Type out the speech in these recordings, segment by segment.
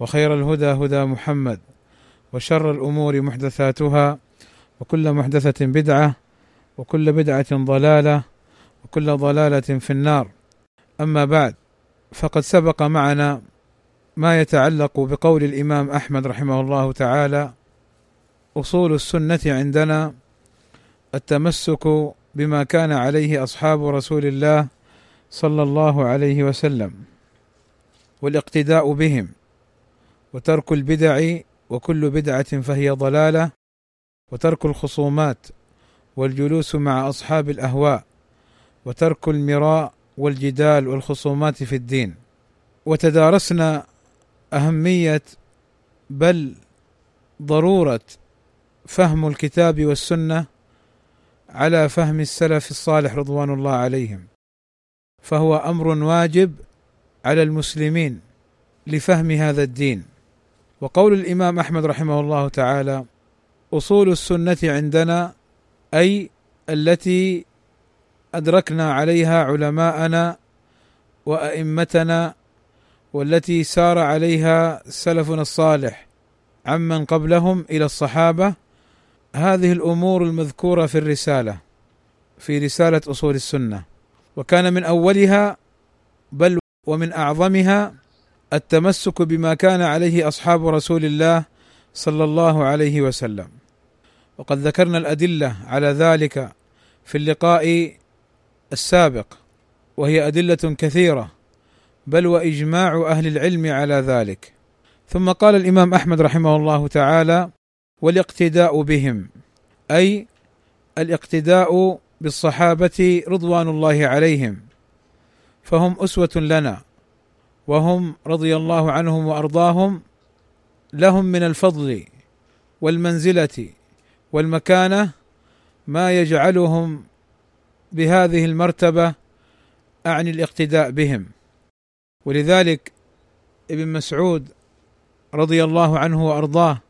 وخير الهدى هدى محمد وشر الأمور محدثاتها وكل محدثة بدعة وكل بدعة ضلالة وكل ضلالة في النار. أما بعد فقد سبق معنا ما يتعلق بقول الإمام أحمد رحمه الله تعالى أصول السنة عندنا التمسك بما كان عليه أصحاب رسول الله صلى الله عليه وسلم والاقتداء بهم. وترك البدع وكل بدعة فهي ضلالة وترك الخصومات والجلوس مع أصحاب الأهواء وترك المراء والجدال والخصومات في الدين. وتدارسنا أهمية بل ضرورة فهم الكتاب والسنة على فهم السلف الصالح رضوان الله عليهم. فهو أمر واجب على المسلمين لفهم هذا الدين. وقول الإمام أحمد رحمه الله تعالى أصول السنة عندنا أي التي أدركنا عليها علماءنا وأئمتنا والتي سار عليها سلفنا الصالح عمن قبلهم إلى الصحابة هذه الأمور المذكورة في الرسالة في رسالة أصول السنة. وكان من أولها بل ومن أعظمها التمسك بما كان عليه أصحاب رسول الله صلى الله عليه وسلم. وقد ذكرنا الأدلة على ذلك في اللقاء السابق وهي أدلة كثيرة بل وإجماع أهل العلم على ذلك. ثم قال الإمام أحمد رحمه الله تعالى والإقتداء بهم أي الإقتداء بالصحابة رضوان الله عليهم فهم أسوة لنا. وهم رضي الله عنهم وأرضاهم لهم من الفضل والمنزلة والمكانة ما يجعلهم بهذه المرتبة أعني الاقتداء بهم. ولذلك ابن مسعود رضي الله عنه وأرضاه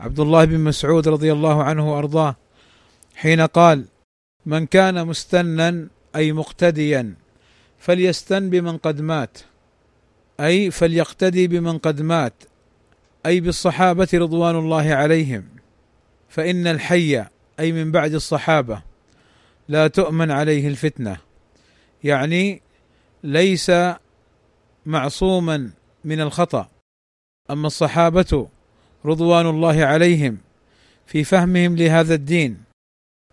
عبد الله بن مسعود رضي الله عنه وأرضاه حين قال من كان مستنا أي مقتديا فليستن بمن قد مات. أي فليقتدي بمن قد مات أي بالصحابة رضوان الله عليهم. فإن الحي أي من بعد الصحابة لا تؤمن عليه الفتنة. يعني ليس معصوما من الخطأ. أما الصحابة رضوان الله عليهم في فهمهم لهذا الدين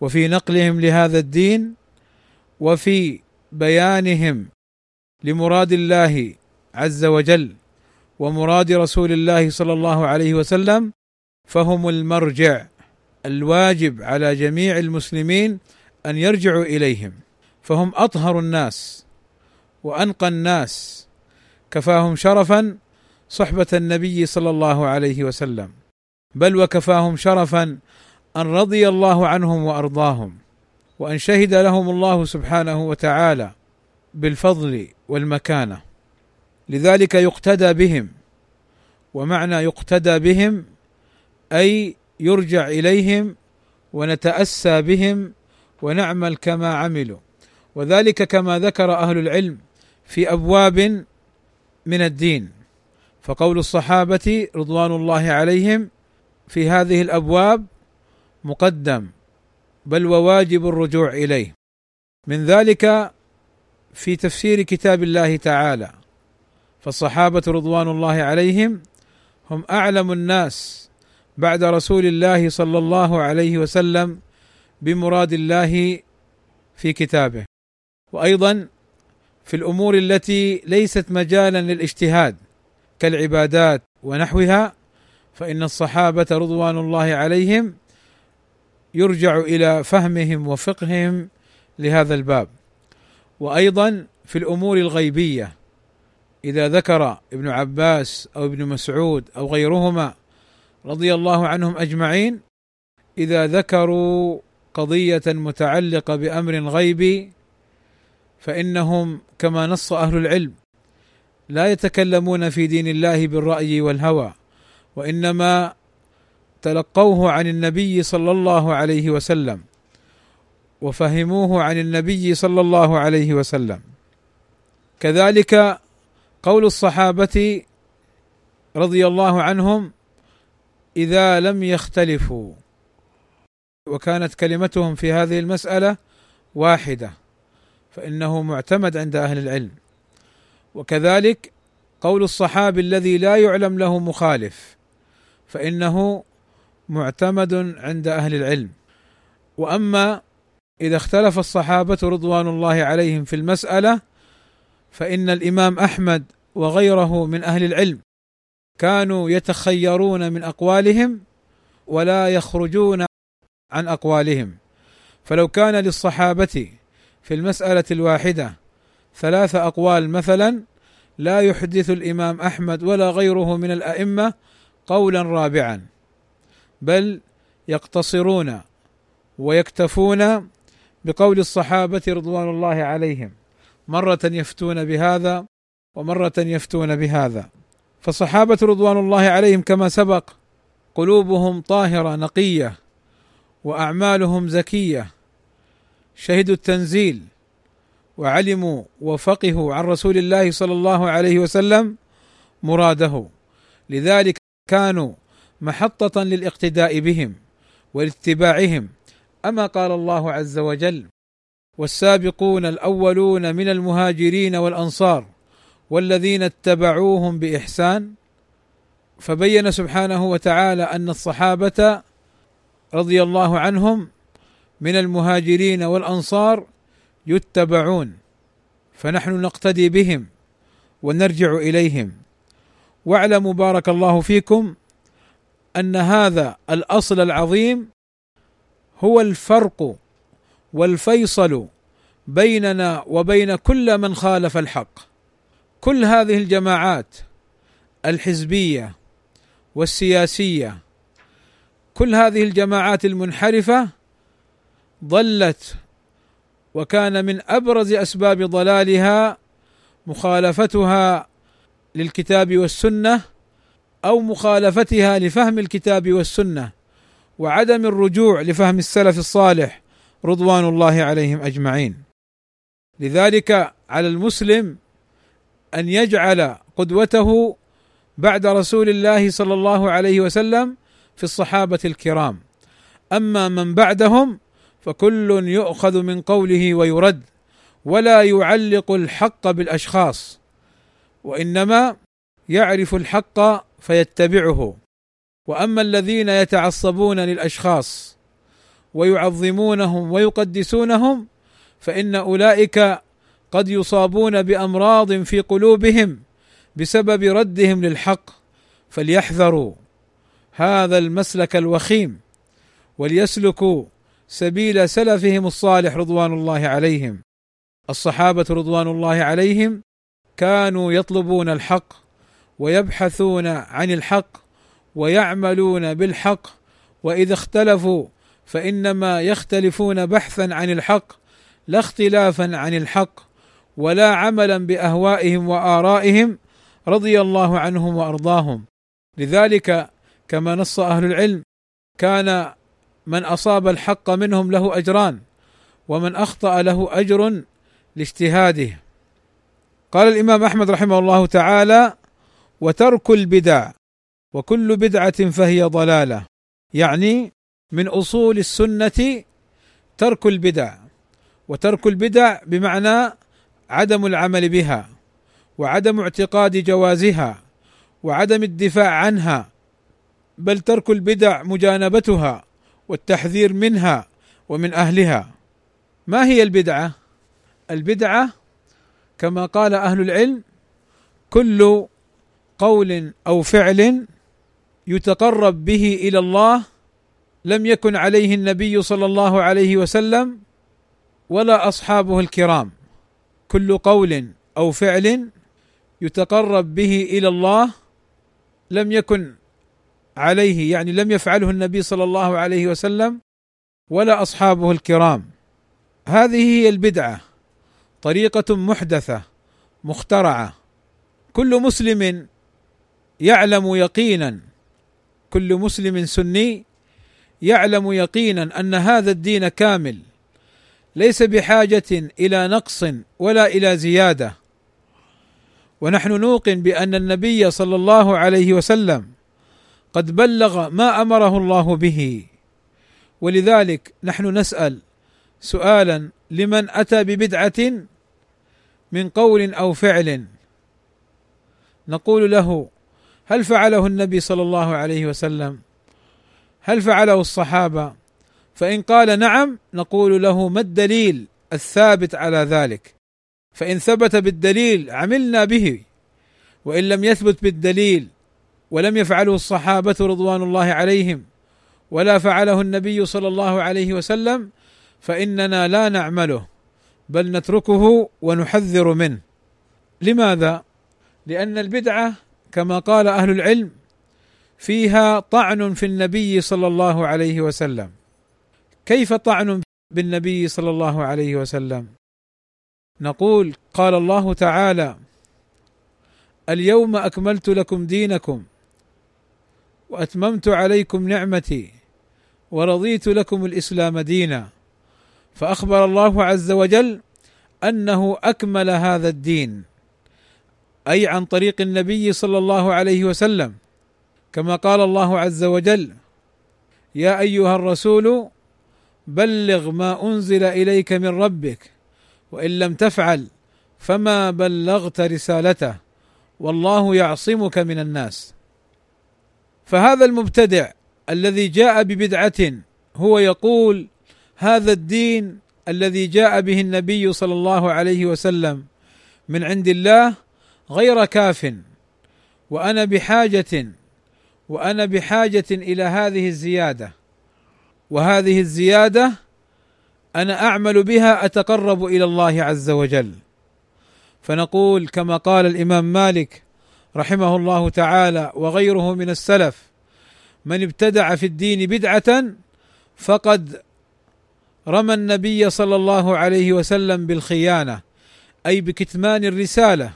وفي نقلهم لهذا الدين وفي بيانهم لمراد الله عز وجل ومراد رسول الله صلى الله عليه وسلم فهم المرجع الواجب على جميع المسلمين أن يرجعوا إليهم. فهم أطهر الناس وأنقى الناس كفاهم شرفا صحبة النبي صلى الله عليه وسلم بل وكفاهم شرفا أن رضي الله عنهم وأرضاهم وأن شهد لهم الله سبحانه وتعالى بالفضل والمكانة. لذلك يقتدى بهم ومعنى يقتدى بهم أي يرجع إليهم ونتأسى بهم ونعمل كما عملوا. وذلك كما ذكر أهل العلم في أبواب من الدين. فقول الصحابة رضوان الله عليهم في هذه الأبواب مقدم بل وواجب الرجوع إليه. من ذلك في تفسير كتاب الله تعالى. فالصحابة رضوان الله عليهم هم أعلم الناس بعد رسول الله صلى الله عليه وسلم بمراد الله في كتابه. وأيضا في الأمور التي ليست مجالا للاجتهاد كالعبادات ونحوها فإن الصحابة رضوان الله عليهم يرجع إلى فهمهم وفقههم لهذا الباب. وأيضا في الأمور الغيبية إذا ذكر ابن عباس أو ابن مسعود أو غيرهما رضي الله عنهم أجمعين إذا ذكروا قضية متعلقة بأمر غيبي فإنهم كما نص أهل العلم لا يتكلمون في دين الله بالرأي والهوى وإنما تلقوه عن النبي صلى الله عليه وسلم وفهموه عن النبي صلى الله عليه وسلم. كذلك قول الصحابة رضي الله عنهم إذا لم يختلفوا. وكانت كلمتهم في هذه المسألة واحدة فإنه معتمد عند أهل العلم. وكذلك قول الصحابي الذي لا يعلم له مخالف فإنه معتمد عند أهل العلم. وأما إذا اختلف الصحابة رضوان الله عليهم في المسألة فإن الإمام أحمد وغيره من أهل العلم كانوا يتخيرون من أقوالهم ولا يخرجون عن أقوالهم. فلو كان للصحابة في المسألة الواحدة ثلاث أقوال مثلا لا يحدث الإمام أحمد ولا غيره من الأئمة قولا رابعا بل يقتصرون ويكتفون بقول الصحابة رضوان الله عليهم. مرة يفتون بهذا ومرة يفتون بهذا. فالصحابة رضوان الله عليهم كما سبق قلوبهم طاهرة نقية وأعمالهم زكية. شهدوا التنزيل وعلموا وفقهوا عن رسول الله صلى الله عليه وسلم مراده. لذلك كانوا محطة للاقتداء بهم والاتباعهم أما قال الله عز وجل والسابقون الأولون من المهاجرين والأنصار والذين اتبعوهم بإحسان فبين سبحانه وتعالى أن الصحابة رضي الله عنهم من المهاجرين والأنصار يتبعون فنحن نقتدي بهم ونرجع إليهم. واعلموا بارك الله فيكم أن هذا الأصل العظيم هو الفرق والفيصل بيننا وبين كل من خالف الحق. كل هذه الجماعات الحزبية والسياسية كل هذه الجماعات المنحرفة ضلت وكان من أبرز أسباب ضلالها مخالفتها للكتاب والسنة أو مخالفتها لفهم الكتاب والسنة وعدم الرجوع لفهم السلف الصالح. رضوان الله عليهم أجمعين. لذلك على المسلم أن يجعل قدوته بعد رسول الله صلى الله عليه وسلم في الصحابة الكرام. أما من بعدهم فكل يؤخذ من قوله ويرد ولا يعلق الحق بالأشخاص وإنما يعرف الحق فيتبعه. وأما الذين يتعصبون للأشخاص ويعظمونهم ويقدسونهم فإن أولئك قد يصابون بأمراض في قلوبهم بسبب ردهم للحق فليحذروا. هذا المسلك الوخيم وليسلكوا سبيل سلفهم الصالح رضوان الله عليهم. الصحابة رضوان الله عليهم كانوا يطلبون الحق ويبحثون عن الحق ويعملون بالحق وإذا اختلفوا فإنما يختلفون بحثا عن الحق لا اختلافا عن الحق ولا عملا بأهوائهم وآرائهم رضي الله عنهم وأرضاهم. لذلك كما نص أهل العلم كان من أصاب الحق منهم له أجران ومن أخطأ له أجر لاجتهاده. قال الإمام أحمد رحمه الله تعالى وترك البدع وكل بدعة فهي ضلالة. يعني من أصول السنة ترك البدع وترك البدع بمعنى عدم العمل بها وعدم اعتقاد جوازها وعدم الدفاع عنها بل ترك البدع مجانبتها والتحذير منها ومن أهلها. ما هي البدعة؟ البدعة كما قال أهل العلم كل قول أو فعل يتقرب به إلى الله لم يكن عليه النبي صلى الله عليه وسلم ولا أصحابه الكرام. كل قول أو فعل يتقرب به إلى الله لم يكن عليه يعني لم يفعله النبي صلى الله عليه وسلم ولا أصحابه الكرام. هذه هي البدعة طريقة محدثة مخترعة. كل مسلم يعلم يقينا كل مسلم سني يعلم يقينا أن هذا الدين كامل ليس بحاجة إلى نقص ولا إلى زيادة. ونحن نوقن بأن النبي صلى الله عليه وسلم قد بلغ ما أمره الله به. ولذلك نحن نسأل سؤالا لمن أتى ببدعة من قول أو فعل؟ نقول له هل فعله النبي صلى الله عليه وسلم؟ هل فعله الصحابة؟ فإن قال نعم نقول له ما الدليل الثابت على ذلك؟ فإن ثبت بالدليل عملنا به وإن لم يثبت بالدليل ولم يفعله الصحابة رضوان الله عليهم ولا فعله النبي صلى الله عليه وسلم فإننا لا نعمله بل نتركه ونحذر منه. لماذا؟ لأن البدعة كما قال أهل العلم فيها طعن في النبي صلى الله عليه وسلم. كيف طعن بالنبي صلى الله عليه وسلم؟ نقول قال الله تعالى اليوم أكملت لكم دينكم وأتممت عليكم نعمتي ورضيت لكم الإسلام دينا. فأخبر الله عز وجل أنه أكمل هذا الدين أي عن طريق النبي صلى الله عليه وسلم. كما قال الله عز وجل يا أيها الرسول بلغ ما أنزل إليك من ربك وإن لم تفعل فما بلغت رسالته والله يعصمك من الناس. فهذا المبتدع الذي جاء ببدعة هو يقول هذا الدين الذي جاء به النبي صلى الله عليه وسلم من عند الله غير كاف وأنا بحاجة وأنا بحاجة إلى هذه الزيادة. وهذه الزيادة أنا أعمل بها أتقرب إلى الله عز وجل. فنقول كما قال الإمام مالك رحمه الله تعالى وغيره من السلف من ابتدع في الدين بدعة فقد رمى النبي صلى الله عليه وسلم بالخيانة أي بكتمان الرسالة.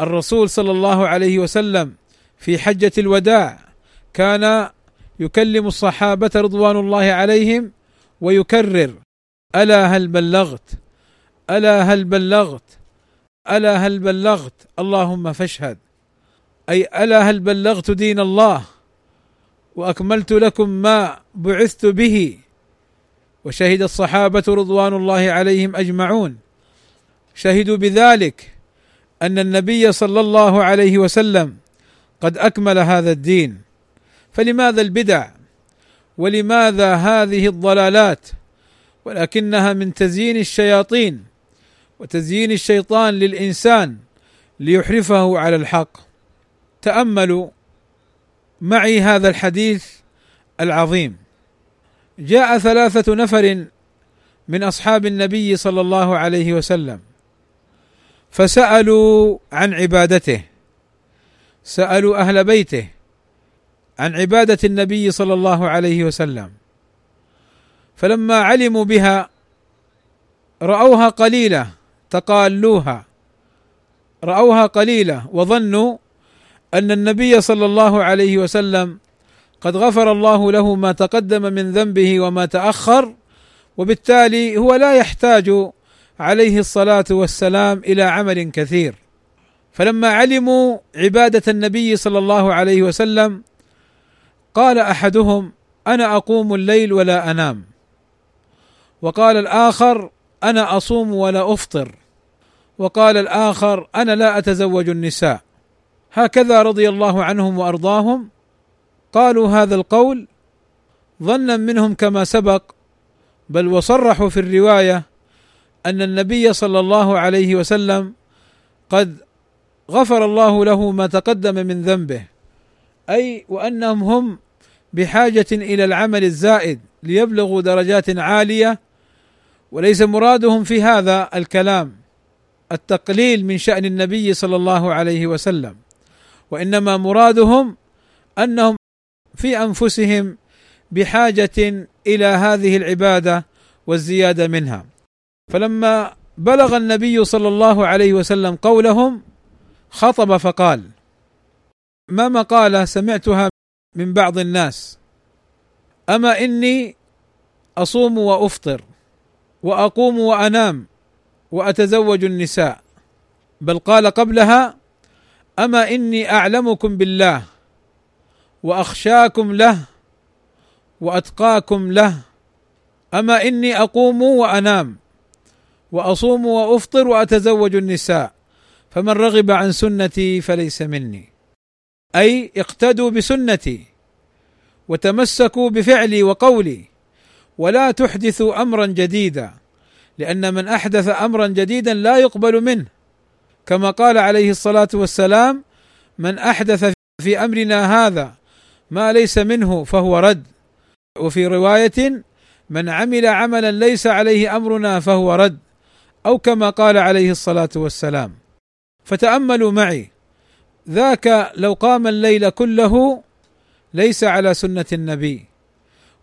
الرسول صلى الله عليه وسلم في حجة الوداع كان يكلم الصحابة رضوان الله عليهم ويكرر ألا هل بلغت؟ ألا هل بلغت؟ ألا هل بلغت؟ اللهم فاشهد. أي ألا هل بلغت دين الله؟ وأكملت لكم ما بعثت به. وشهد الصحابة رضوان الله عليهم أجمعون. شهدوا بذلك أن النبي صلى الله عليه وسلم قد أكمل هذا الدين. فلماذا البدع؟ ولماذا هذه الضلالات؟ ولكنها من تزيين الشياطين وتزيين الشيطان للإنسان ليحرفه على الحق. تأملوا معي هذا الحديث العظيم. جاء ثلاثة نفر من أصحاب النبي صلى الله عليه وسلم فسألوا عن عبادته. سألوا أهل بيته عن عبادة النبي صلى الله عليه وسلم. فلما علموا بها رأوها قليلة تقالوها. رأوها قليلة وظنوا أن النبي صلى الله عليه وسلم قد غفر الله له ما تقدم من ذنبه وما تأخر وبالتالي هو لا يحتاج عليه الصلاة والسلام إلى عمل كثير. فلما علموا عبادة النبي صلى الله عليه وسلم قال أحدهم أنا أقوم الليل ولا أنام. وقال الآخر أنا أصوم ولا أفطر. وقال الآخر أنا لا أتزوج النساء. هكذا رضي الله عنهم وأرضاهم. قالوا هذا القول ظنا منهم كما سبق بل وصرحوا في الرواية أن النبي صلى الله عليه وسلم قد غفر الله له ما تقدم من ذنبه. أي وأنهم هم بحاجة إلى العمل الزائد ليبلغوا درجات عالية وليس مرادهم في هذا الكلام التقليل من شأن النبي صلى الله عليه وسلم وإنما مرادهم أنهم في أنفسهم بحاجة إلى هذه العبادة والزيادة منها. فلما بلغ النبي صلى الله عليه وسلم قولهم خطب فقال ما مقالة سمعتها من بعض الناس؟ أما إني أصوم وأفطر وأقوم وأنام وأتزوج النساء بل قال قبلها أما إني أعلمكم بالله وأخشاكم له وأتقاكم له أما إني أقوم وأنام وأصوم وأفطر وأتزوج النساء فمن رغب عن سنتي فليس مني. أي اقتدوا بسنتي وتمسكوا بفعلي وقولي ولا تحدثوا أمرا جديدا لأن من أحدث أمرا جديدا لا يقبل منه. كما قال عليه الصلاة والسلام من أحدث في أمرنا هذا ما ليس منه فهو رد. وفي رواية من عمل عملا ليس عليه أمرنا فهو رد. أو كما قال عليه الصلاة والسلام. فتأملوا معي. ذاك لو قام الليل كله ليس على سنة النبي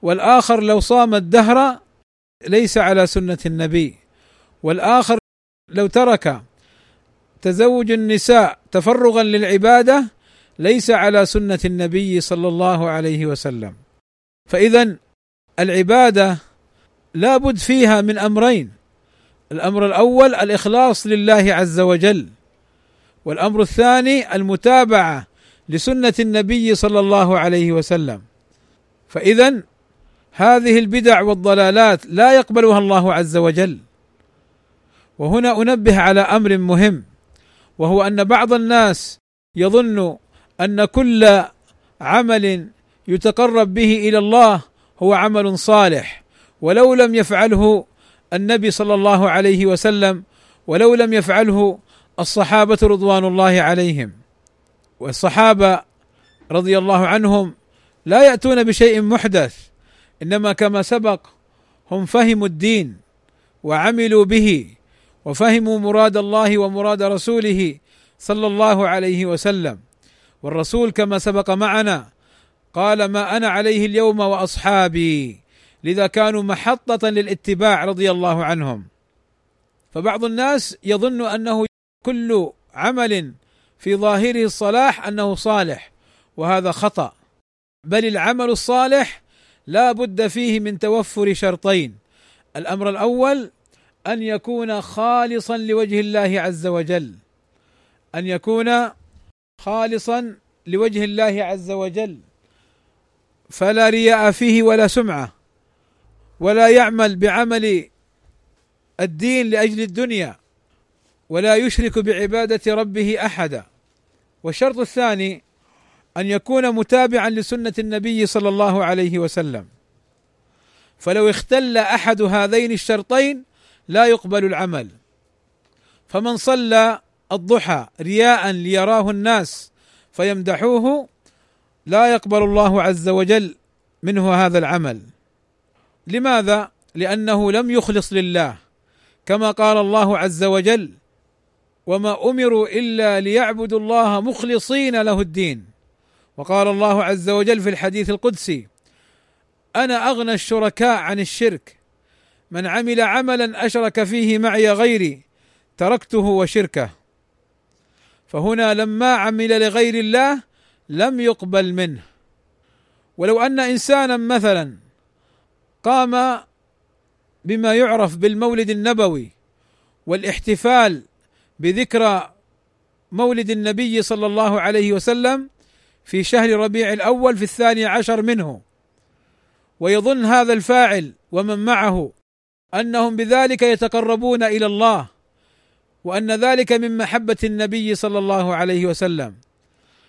والآخر لو صام الدهر ليس على سنة النبي والآخر لو ترك تزوج النساء تفرغا للعبادة ليس على سنة النبي صلى الله عليه وسلم. فاذا العبادة لابد فيها من أمرين الأمر الأول الإخلاص لله عز وجل. والأمر الثاني المتابعة لسنة النبي صلى الله عليه وسلم. فاذا هذه البدع والضلالات لا يقبلها الله عز وجل. وهنا أنبه على أمر مهم وهو أن بعض الناس يظن أن كل عمل يتقرب به إلى الله هو عمل صالح ولو لم يفعله النبي صلى الله عليه وسلم ولو لم يفعله الصحابة رضوان الله عليهم. والصحابة رضي الله عنهم لا يأتون بشيء محدث إنما كما سبق هم فهموا الدين وعملوا به وفهموا مراد الله ومراد رسوله صلى الله عليه وسلم. والرسول كما سبق معنا قال ما أنا عليه اليوم وأصحابي لذا كانوا محطة للاتباع رضي الله عنهم. فبعض الناس يظن أنه كل عمل في ظاهره الصلاح أنه صالح وهذا خطأ. بل العمل الصالح لا بد فيه من توفر شرطين. الأمر الأول أن يكون خالصا لوجه الله عز وجل. أن يكون خالصا لوجه الله عز وجل. فلا رياء فيه ولا سمعة. ولا يعمل بعمل الدين لأجل الدنيا. ولا يشرك بعبادة ربه أحدا. والشرط الثاني أن يكون متابعا لسنة النبي صلى الله عليه وسلم. فلو اختل أحد هذين الشرطين لا يقبل العمل. فمن صلى الضحى رياء ليراه الناس فيمدحوه لا يقبل الله عز وجل منه هذا العمل. لماذا؟ لأنه لم يخلص لله كما قال الله عز وجل وما أمروا إلا ليعبدوا الله مخلصين له الدين. وقال الله عز وجل في الحديث القدسي أنا أغنى الشركاء عن الشرك. من عمل عملا أشرك فيه معي غيري تركته وشركه. فهنا لما عمل لغير الله لم يقبل منه. ولو أن انسانا مثلا قام بما يعرف بالمولد النبوي والاحتفال بذكرى مولد النبي صلى الله عليه وسلم في شهر ربيع الأول في الثاني عشر منه. ويظن هذا الفاعل ومن معه أنهم بذلك يتقربون إلى الله وأن ذلك من محبة النبي صلى الله عليه وسلم.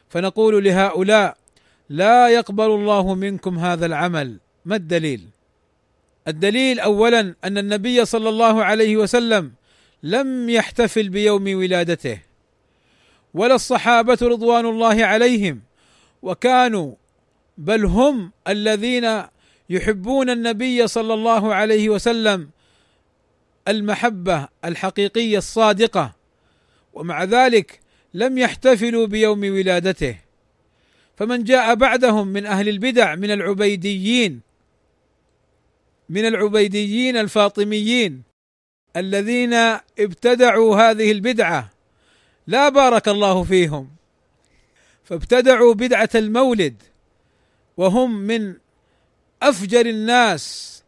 فنقول لهؤلاء لا يقبل الله منكم هذا العمل. ما الدليل؟ الدليل اولا أن النبي صلى الله عليه وسلم لم يحتفل بيوم ولادته ولا الصحابة رضوان الله عليهم وكانوا بل هم الذين يحبون النبي صلى الله عليه وسلم المحبة الحقيقية الصادقة ومع ذلك لم يحتفلوا بيوم ولادته. فمن جاء بعدهم من أهل البدع من العبيديين من العبيديين الفاطميين الذين ابتدعوا هذه البدعة لا بارك الله فيهم فابتدعوا بدعة المولد وهم من أفجر الناس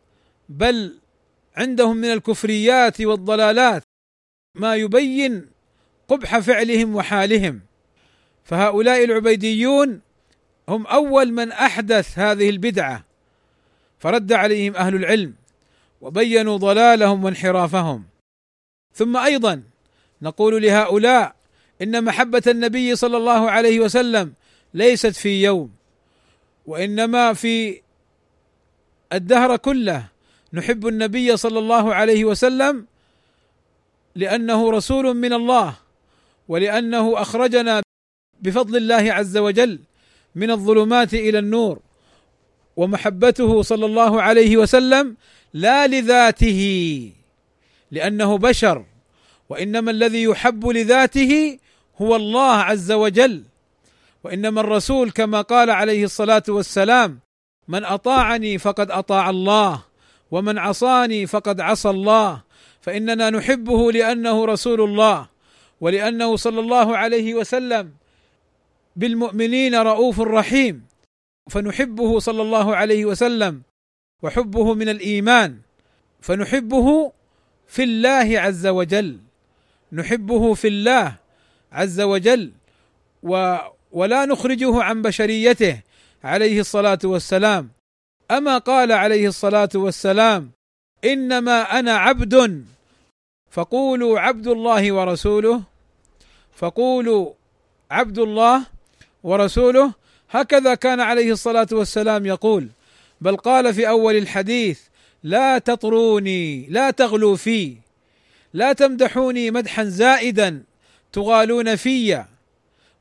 بل عندهم من الكفريات والضلالات ما يبين قبح فعلهم وحالهم. فهؤلاء العبيديون هم أول من أحدث هذه البدعة فرد عليهم أهل العلم. وبينوا ضلالهم وانحرافهم. ثم أيضا نقول لهؤلاء إن محبة النبي صلى الله عليه وسلم ليست في يوم وإنما في الدهر كله نحب النبي صلى الله عليه وسلم لأنه رسول من الله ولأنه أخرجنا بفضل الله عز وجل من الظلمات إلى النور ومحبته صلى الله عليه وسلم لا لذاته لأنه بشر وإنما الذي يحب لذاته هو الله عز وجل. وإنما الرسول كما قال عليه الصلاة والسلام من أطاعني فقد أطاع الله ومن عصاني فقد عصى الله. فإننا نحبه لأنه رسول الله ولأنه صلى الله عليه وسلم بالمؤمنين رؤوف رحيم. فنحبه صلى الله عليه وسلم وحبه من الإيمان فنحبه في الله عز وجل. نحبه في الله عز وجل و ولا نخرجه عن بشريته عليه الصلاة والسلام. أما قال عليه الصلاة والسلام إنما أنا عبد فقولوا عبد الله ورسوله فقولوا عبد الله ورسوله. هكذا كان عليه الصلاة والسلام يقول. بل قال في أول الحديث لا تطروني لا تغلوا في لا تمدحوني مدحا زائدا تغالون في.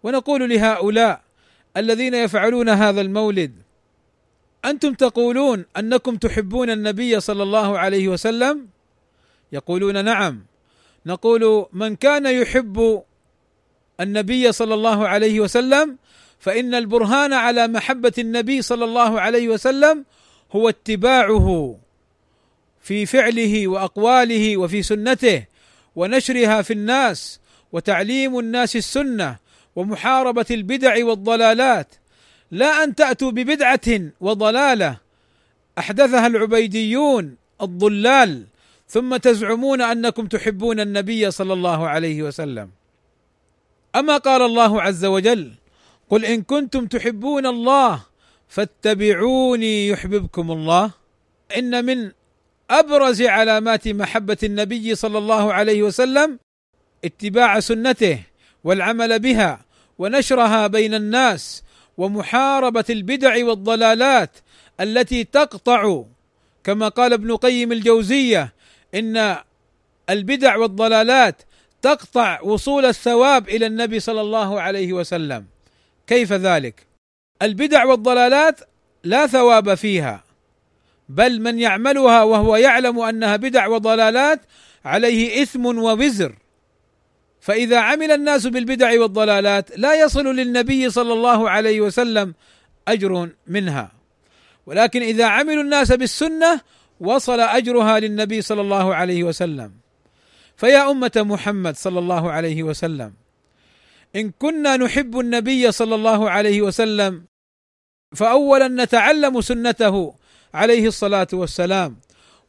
ونقول لهؤلاء الذين يفعلون هذا المولد أنتم تقولون أنكم تحبون النبي صلى الله عليه وسلم؟ يقولون نعم. نقول من كان يحب النبي صلى الله عليه وسلم فإن البرهان على محبة النبي صلى الله عليه وسلم هو اتباعه في فعله وأقواله وفي سنته ونشرها في الناس وتعليم الناس السنة ومحاربة البدع والضلالات. لا أن تأتوا ببدعة وضلالة. أحدثها العبيديون الضلال. ثم تزعمون أنكم تحبون النبي صلى الله عليه وسلم. أما قال الله عز وجل قل إن كنتم تحبون الله فاتبعوني يحببكم الله. إن من أبرز علامات محبة النبي صلى الله عليه وسلم اتباع سنته والعمل بها ونشرها بين الناس ومحاربة البدع والضلالات التي تقطع. كما قال ابن قيم الجوزية إن البدع والضلالات تقطع وصول الثواب إلى النبي صلى الله عليه وسلم. كيف ذلك؟ البدع والضلالات لا ثواب فيها بل من يعملها وهو يعلم أنها بدع وضلالات عليه إثم ووزر. فإذا عمل الناس بالبدع والضلالات لا يصل للنبي صلى الله عليه وسلم أجر منها. ولكن إذا عملوا الناس بالسنة وصل أجرها للنبي صلى الله عليه وسلم. فيا أمة محمد صلى الله عليه وسلم إن كنا نحب النبي صلى الله عليه وسلم فاولا نتعلم سنته عليه الصلاة والسلام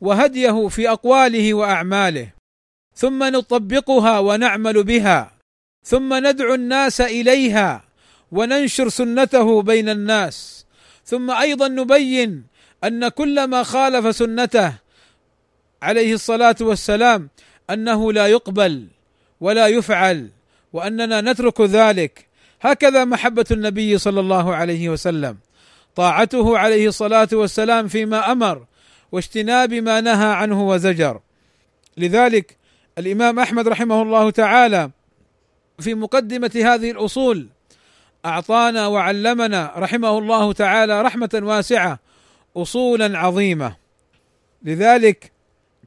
وهديه في أقواله وأعماله ثم نطبقها ونعمل بها ثم ندعو الناس إليها وننشر سنته بين الناس ثم أيضا نبين أن كل ما خالف سنته عليه الصلاة والسلام أنه لا يقبل ولا يفعل. وأننا نترك ذلك. هكذا محبة النبي صلى الله عليه وسلم. طاعته عليه الصلاة والسلام فيما أمر واجتناب ما نهى عنه وزجر. لذلك الإمام أحمد رحمه الله تعالى في مقدمة هذه الأصول أعطانا وعلمنا رحمه الله تعالى رحمة واسعة اصولا عظيمة. لذلك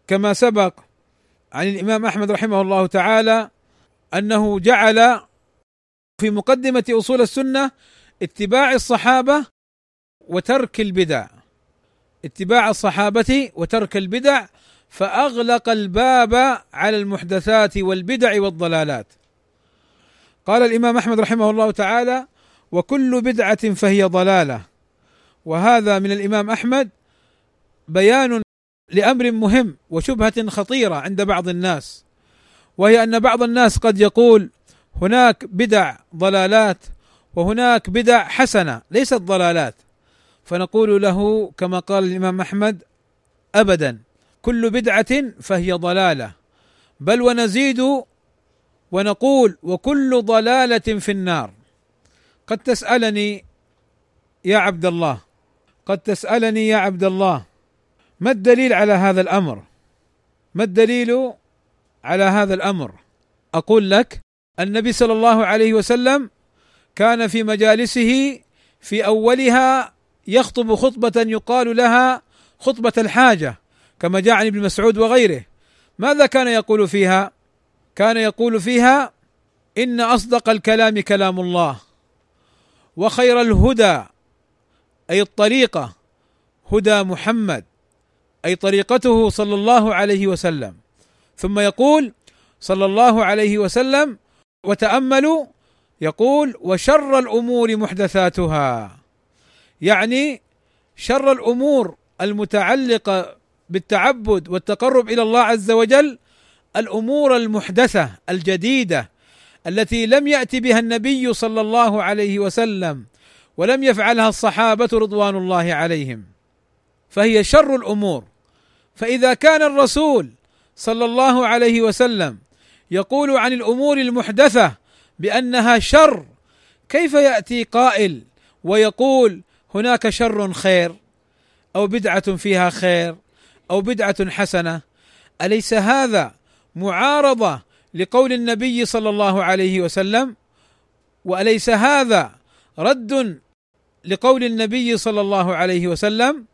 كما سبق عن الإمام أحمد رحمه الله تعالى أنه جعل في مقدمة أصول السنة اتباع الصحابة وترك البدع. اتباع الصحابة وترك البدع فأغلق الباب على المحدثات والبدع والضلالات. قال الإمام أحمد رحمه الله تعالى وكل بدعة فهي ضلالة. وهذا من الإمام أحمد بيان لأمر مهم وشبهة خطيرة عند بعض الناس. وهي أن بعض الناس قد يقول هناك بدع ضلالات وهناك بدع حسنة ليست ضلالات. فنقول له كما قال الإمام أحمد ابدا كل بدعة فهي ضلالة. بل ونزيد ونقول وكل ضلالة في النار. قد تسألني يا عبد الله قد تسألني يا عبد الله ما الدليل على هذا الأمر؟ ما الدليل على هذا الأمر. أقول لك النبي صلى الله عليه وسلم كان في مجالسه في أولها يخطب خطبة يقال لها خطبة الحاجة كما جاء عن ابن مسعود وغيره. ماذا كان يقول فيها؟ كان يقول فيها إن أصدق الكلام كلام الله وخير الهدى أي الطريقة هدى محمد أي طريقته صلى الله عليه وسلم. ثم يقول صلى الله عليه وسلم وتأملوا يقول وشر الأمور محدثاتها. يعني شر الأمور المتعلقة بالتعبد والتقرب إلى الله عز وجل الأمور المحدثة الجديدة التي لم يأتي بها النبي صلى الله عليه وسلم ولم يفعلها الصحابة رضوان الله عليهم. فهي شر الأمور. فإذا كان الرسول صلى الله عليه وسلم يقول عن الأمور المحدثة بأنها شر. كيف يأتي قائل ويقول هناك شر خير أو بدعة فيها خير أو بدعة حسنة؟ أليس هذا معارضة لقول النبي صلى الله عليه وسلم؟ وأليس هذا رد لقول النبي صلى الله عليه وسلم؟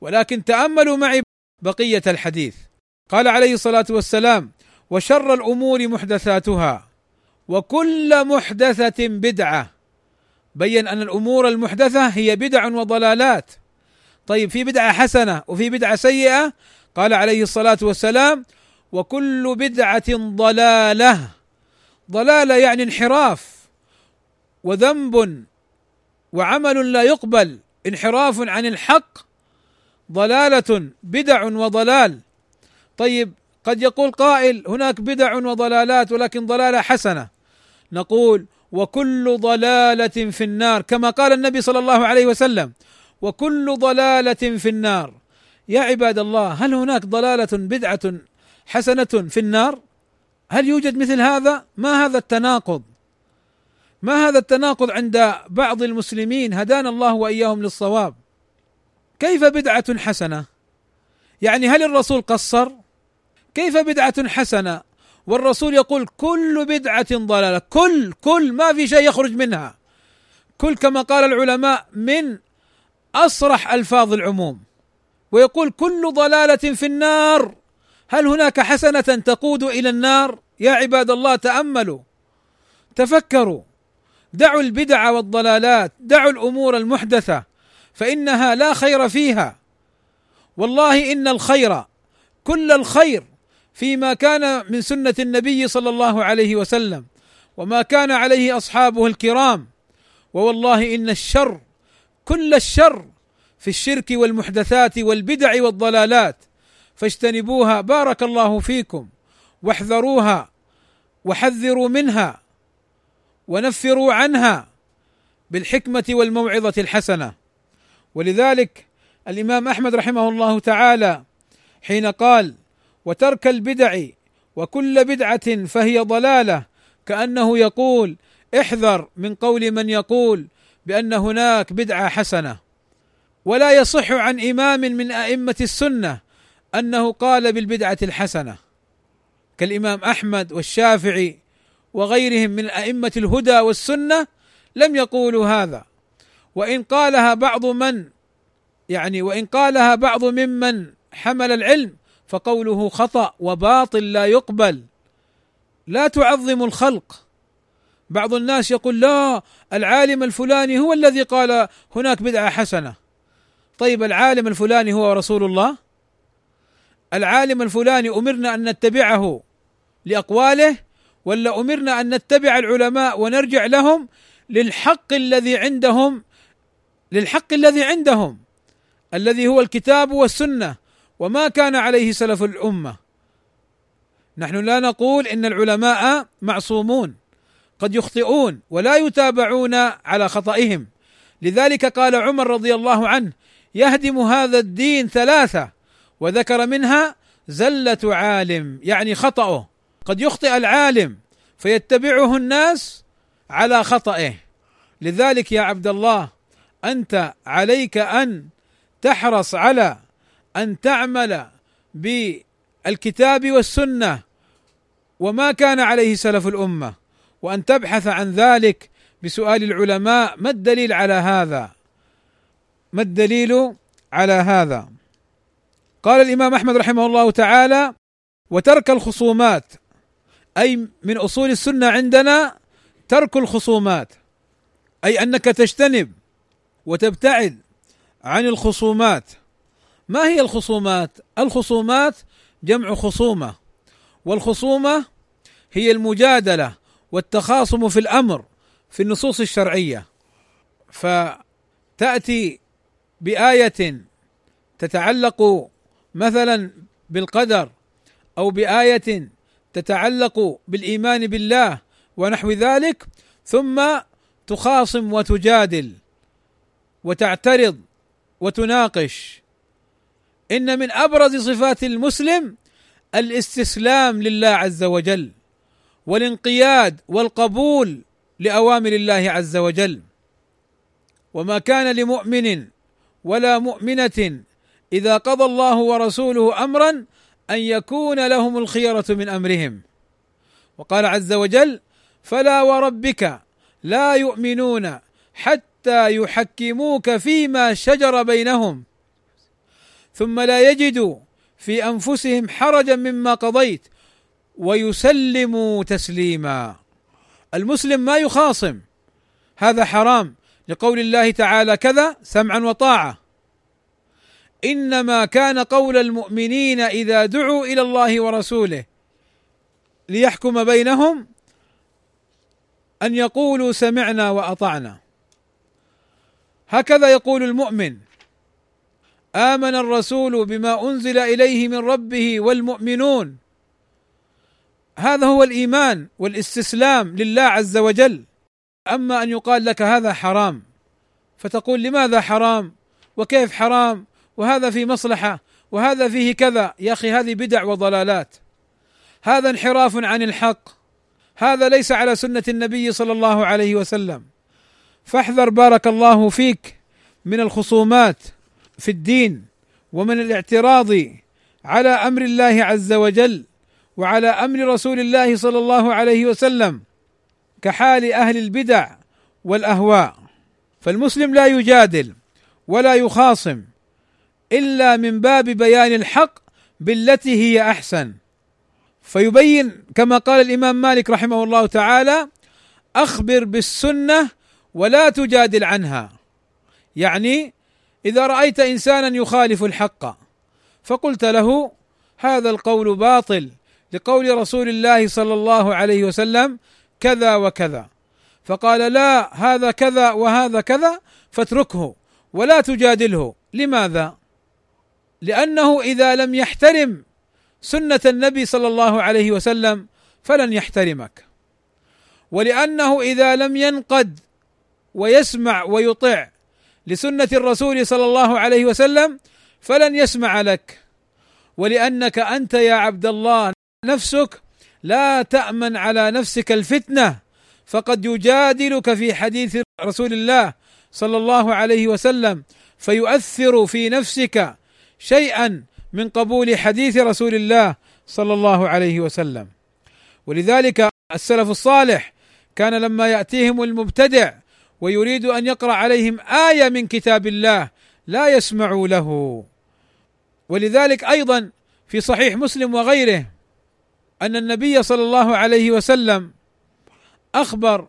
ولكن تأملوا معي بقية الحديث. قال عليه الصلاة والسلام وشر الأمور محدثاتها وكل محدثة بدعة. بين أن الأمور المحدثة هي بدع وضلالات. طيب في بدعة حسنة وفي بدعة سيئة؟ قال عليه الصلاة والسلام وكل بدعة ضلالة. ضلالة يعني انحراف وذنب وعمل لا يقبل انحراف عن الحق. ضلالة بدع وضلال. طيب قد يقول قائل هناك بدع وضلالات ولكن ضلالة حسنة. نقول وكل ضلالة في النار كما قال النبي صلى الله عليه وسلم وكل ضلالة في النار. يا عباد الله هل هناك ضلالة بدعة حسنة في النار؟ هل يوجد مثل هذا؟ ما هذا التناقض؟ ما هذا التناقض عند بعض المسلمين؟ هدانا الله وإياهم للصواب. كيف بدعة حسنة؟ يعني هل الرسول قصر؟ كيف بدعة حسنة؟ والرسول يقول كل بدعة ضلالة كل كل ما في شيء يخرج منها. كل كما قال العلماء من أصرح ألفاظ العموم. ويقول كل ضلالة في النار. هل هناك حسنة تقود إلى النار؟ يا عباد الله تأملوا. تفكروا. دعوا البدع والضلالات دعوا الأمور المحدثة فإنها لا خير فيها. والله إن الخير كل الخير فيما كان من سنة النبي صلى الله عليه وسلم وما كان عليه أصحابه الكرام. ووالله إن الشر كل الشر في الشرك والمحدثات والبدع والضلالات. فاجتنبوها بارك الله فيكم واحذروها وحذروا منها ونفروا عنها بالحكمة والموعظة الحسنة. ولذلك الإمام أحمد رحمه الله تعالى حين قال وترك البدع وكل بدعة فهي ضلالة. كأنه يقول احذر من قول من يقول بأن هناك بدعة حسنة. ولا يصح عن إمام من أئمة السنة أنه قال بالبدعة الحسنة. كالإمام أحمد والشافعي وغيرهم من أئمة الهدى والسنة لم يقولوا هذا. وإن قالها بعض من يعني وإن قالها بعض ممن حمل العلم فقوله خطأ وباطل لا يقبل. لا تعظموا الخلق. بعض الناس يقول لا العالم الفلاني هو الذي قال هناك بدعة حسنة. طيب العالم الفلاني هو رسول الله؟ العالم الفلاني أمرنا أن نتبعه لأقواله ولا أمرنا أن نتبع العلماء ونرجع لهم للحق الذي عندهم للحق الذي عندهم الذي هو الكتاب والسنة. وما كان عليه سلف الأمة. نحن لا نقول إن العلماء معصومون قد يخطئون ولا يتابعون على خطئهم. لذلك قال عمر رضي الله عنه يهدم هذا الدين ثلاثة وذكر منها زلة عالم يعني خطأه. قد يخطئ العالم فيتبعه الناس على خطئه. لذلك يا عبد الله أنت عليك أن تحرص على أن تعمل بالكتاب والسنة وما كان عليه سلف الأمة وأن تبحث عن ذلك بسؤال العلماء ما الدليل على هذا؟ ما الدليل على هذا؟ قال الإمام أحمد رحمه الله تعالى وترك الخصومات أي من أصول السنة عندنا ترك الخصومات أي أنك تجتنب وتبتعد عن الخصومات. ما هي الخصومات؟ الخصومات جمع خصومة والخصومة هي المجادلة والتخاصم في الأمر في النصوص الشرعية فتأتي بآية تتعلق مثلا بالقدر أو بآية تتعلق بالإيمان بالله ونحو ذلك ثم تخاصم وتجادل وتعترض وتناقش إن من أبرز صفات المسلم الاستسلام لله عز وجل والانقياد والقبول لأوامر الله عز وجل. وما كان لمؤمن ولا مؤمنة إذا قضى الله ورسوله أمرا أن يكون لهم الخيرة من أمرهم. وقال عز وجل فلا وربك لا يؤمنون حتى يحكموك فيما شجر بينهم ثم لا يجدوا في أنفسهم حرجا مما قضيت ويسلموا تسليما. المسلم ما يخاصم. هذا حرام. لقول الله تعالى كذا سمعا وطاعة. إنما كان قول المؤمنين إذا دعوا إلى الله ورسوله ليحكم بينهم أن يقولوا سمعنا وأطعنا. هكذا يقول المؤمن. آمن الرسول بما أنزل إليه من ربه والمؤمنون. هذا هو الإيمان والاستسلام لله عز وجل. أما أن يقال لك هذا حرام فتقول لماذا حرام؟ وكيف حرام؟ وهذا في مصلحة وهذا فيه كذا. يا أخي هذه بدع وضلالات. هذا انحراف عن الحق. هذا ليس على سنة النبي صلى الله عليه وسلم. فاحذر بارك الله فيك من الخصومات. في الدين ومن الاعتراض على أمر الله عز وجل وعلى أمر رسول الله صلى الله عليه وسلم كحال أهل البدع والأهواء. فالمسلم لا يجادل ولا يخاصم إلا من باب بيان الحق بالتي هي أحسن. فيبين كما قال الإمام مالك رحمه الله تعالى أخبر بالسنة ولا تجادل عنها. يعني إذا رأيت إنسانا يخالف الحق فقلت له هذا القول باطل لقول رسول الله صلى الله عليه وسلم كذا وكذا. فقال لا هذا كذا وهذا كذا فاتركه ولا تجادله. لماذا؟ لأنه إذا لم يحترم سنة النبي صلى الله عليه وسلم فلن يحترمك. ولأنه إذا لم ينقد ويسمع ويطع لسنة الرسول صلى الله عليه وسلم فلن يسمع لك. ولأنك أنت يا عبد الله نفسك لا تأمن على نفسك الفتنة فقد يجادلك في حديث رسول الله صلى الله عليه وسلم فيؤثر في نفسك شيئا من قبول حديث رسول الله صلى الله عليه وسلم. ولذلك السلف الصالح كان لما يأتيهم المبتدع ويريد أن يقرأ عليهم آية من كتاب الله لا يسمعوا له. ولذلك أيضا في صحيح مسلم وغيره أن النبي صلى الله عليه وسلم أخبر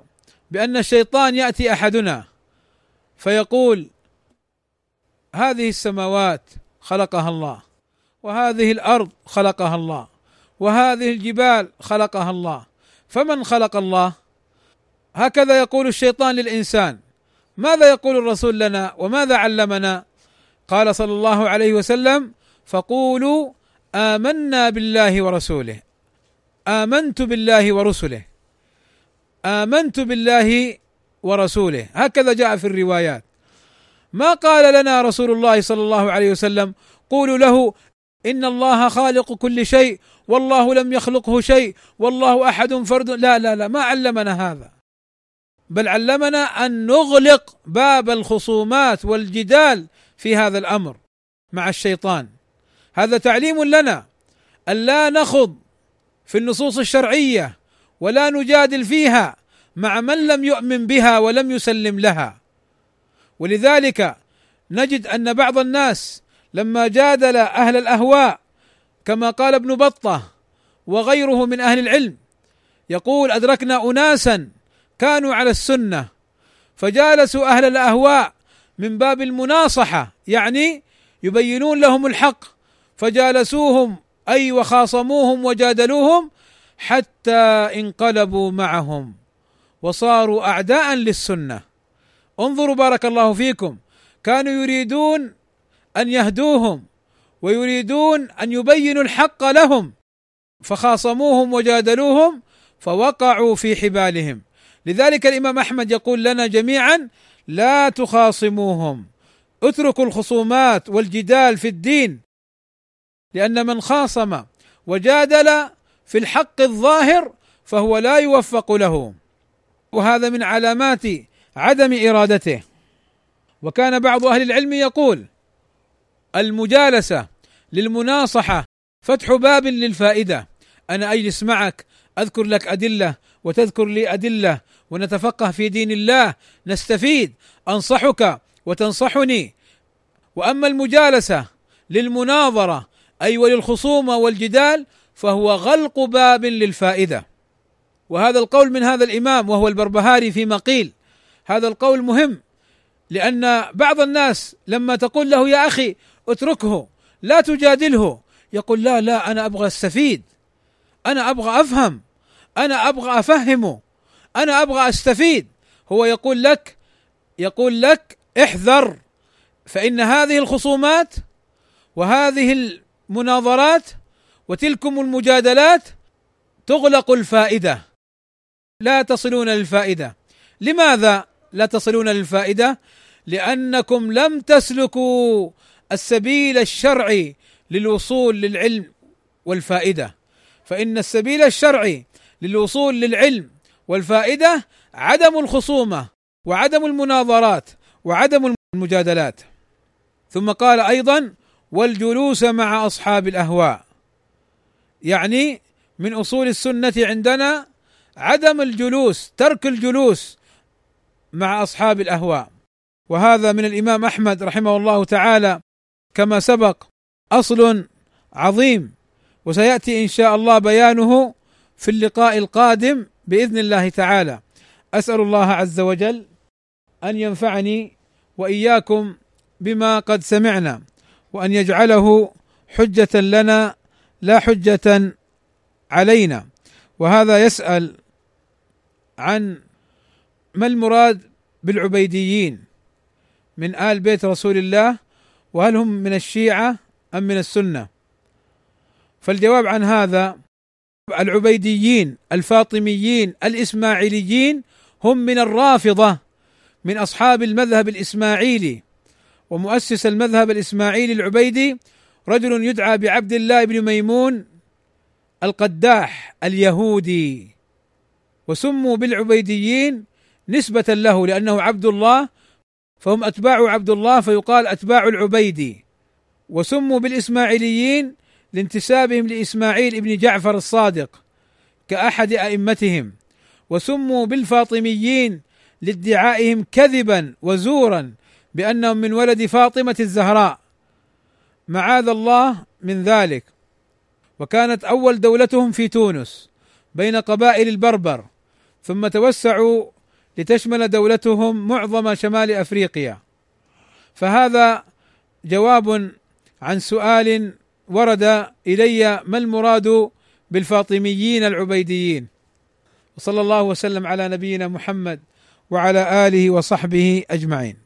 بأن الشيطان يأتي أحدنا فيقول هذه السماوات خلقها الله وهذه الأرض خلقها الله وهذه الجبال خلقها الله فمن خلق الله؟ هكذا يقول الشيطان للإنسان ماذا يقول الرسول لنا؟ وماذا علمنا؟ قال صلى الله عليه وسلم فقولوا آمنا بالله ورسوله. آمنت بالله ورسله. آمنت بالله ورسوله. هكذا جاء في الروايات. ما قال لنا رسول الله صلى الله عليه وسلم قولوا له إن الله خالق كل شيء والله لم يخلقه شيء والله أحد فرد. لا لا لا ما علمنا هذا. بل علمنا أن نغلق باب الخصومات والجدال في هذا الأمر مع الشيطان. هذا تعليم لنا أن لا نخض في النصوص الشرعية ولا نجادل فيها مع من لم يؤمن بها ولم يسلم لها. ولذلك نجد أن بعض الناس لما جادل أهل الأهواء كما قال ابن بطة وغيره من أهل العلم يقول أدركنا اناسا كانوا على السنة فجالسوا أهل الأهواء من باب المناصحة يعني يبينون لهم الحق فجالسوهم أي وخاصموهم وجادلوهم حتى انقلبوا معهم وصاروا أعداء للسنة. انظروا بارك الله فيكم كانوا يريدون أن يهدوهم ويريدون أن يبينوا الحق لهم فخاصموهم وجادلوهم فوقعوا في حبالهم. لذلك الإمام أحمد يقول لنا جميعا لا تخاصموهم. اتركوا الخصومات والجدال في الدين لأن من خاصم وجادل في الحق الظاهر فهو لا يوفق له. وهذا من علامات عدم إرادته. وكان بعض أهل العلم يقول المجالسة للمناصحة فتح باب للفائدة. أنا أجلس معك أذكر لك أدلة وتذكر لي أدلة ونتفقه في دين الله نستفيد أنصحك وتنصحني. وأما المجالسة للمناظرة أي وللخصومه والجدال فهو غلق باب للفائدة. وهذا القول من هذا الإمام وهو البربهاري فيما قيل هذا القول مهم لأن بعض الناس لما تقول له يا أخي اتركه لا تجادله يقول لا لا أنا أبغى أستفيد أنا أبغى أفهم أنا أبغى أفهمه. أنا أبغى أستفيد. هو يقول لك يقول لك احذر فإن هذه الخصومات وهذه المناظرات وتلكم المجادلات تغلق الفائدة. لا تصلون للفائدة. لماذا لا تصلون للفائدة؟ لأنكم لم تسلكوا السبيل الشرعي للوصول للعلم والفائدة. فإن السبيل الشرعي للوصول للعلم والفائدة عدم الخصومة وعدم المناظرات وعدم المجادلات. ثم قال أيضا والجلوس مع أصحاب الأهواء. يعني من أصول السنة عندنا عدم الجلوس ترك الجلوس مع أصحاب الأهواء. وهذا من الإمام أحمد رحمه الله تعالى كما سبق أصل عظيم. وسيأتي إن شاء الله بيانه في اللقاء القادم بإذن الله تعالى. أسأل الله عز وجل أن ينفعني وإياكم بما قد سمعنا وأن يجعله حجة لنا لا حجة علينا. وهذا يسأل عن ما المراد بالعبيديين؟ من آل بيت رسول الله؟ وهل هم من الشيعة أم من السنة؟ فالجواب عن هذا العبيديين الفاطميين الإسماعيليين هم من الرافضة من أصحاب المذهب الإسماعيلي. ومؤسس المذهب الإسماعيلي العبيدي رجل يدعى بعبد الله بن ميمون القداح اليهودي. وسموا بالعبيديين نسبة له لأنه عبد الله فهم أتباع عبد الله فيقال أتباع العبيدي. وسموا بالإسماعيليين لانتسابهم لإسماعيل بن جعفر الصادق كأحد أئمتهم وسموا بالفاطميين لادعائهم كذبا وزورا بأنهم من ولد فاطمة الزهراء. معاذ الله من ذلك. وكانت أول دولتهم في تونس بين قبائل البربر ثم توسعوا لتشمل دولتهم معظم شمال أفريقيا. فهذا جواب عن سؤال ورد إلي ما المراد بالفاطميين العبيديين. وصلى الله وسلم على نبينا محمد وعلى آله وصحبه أجمعين.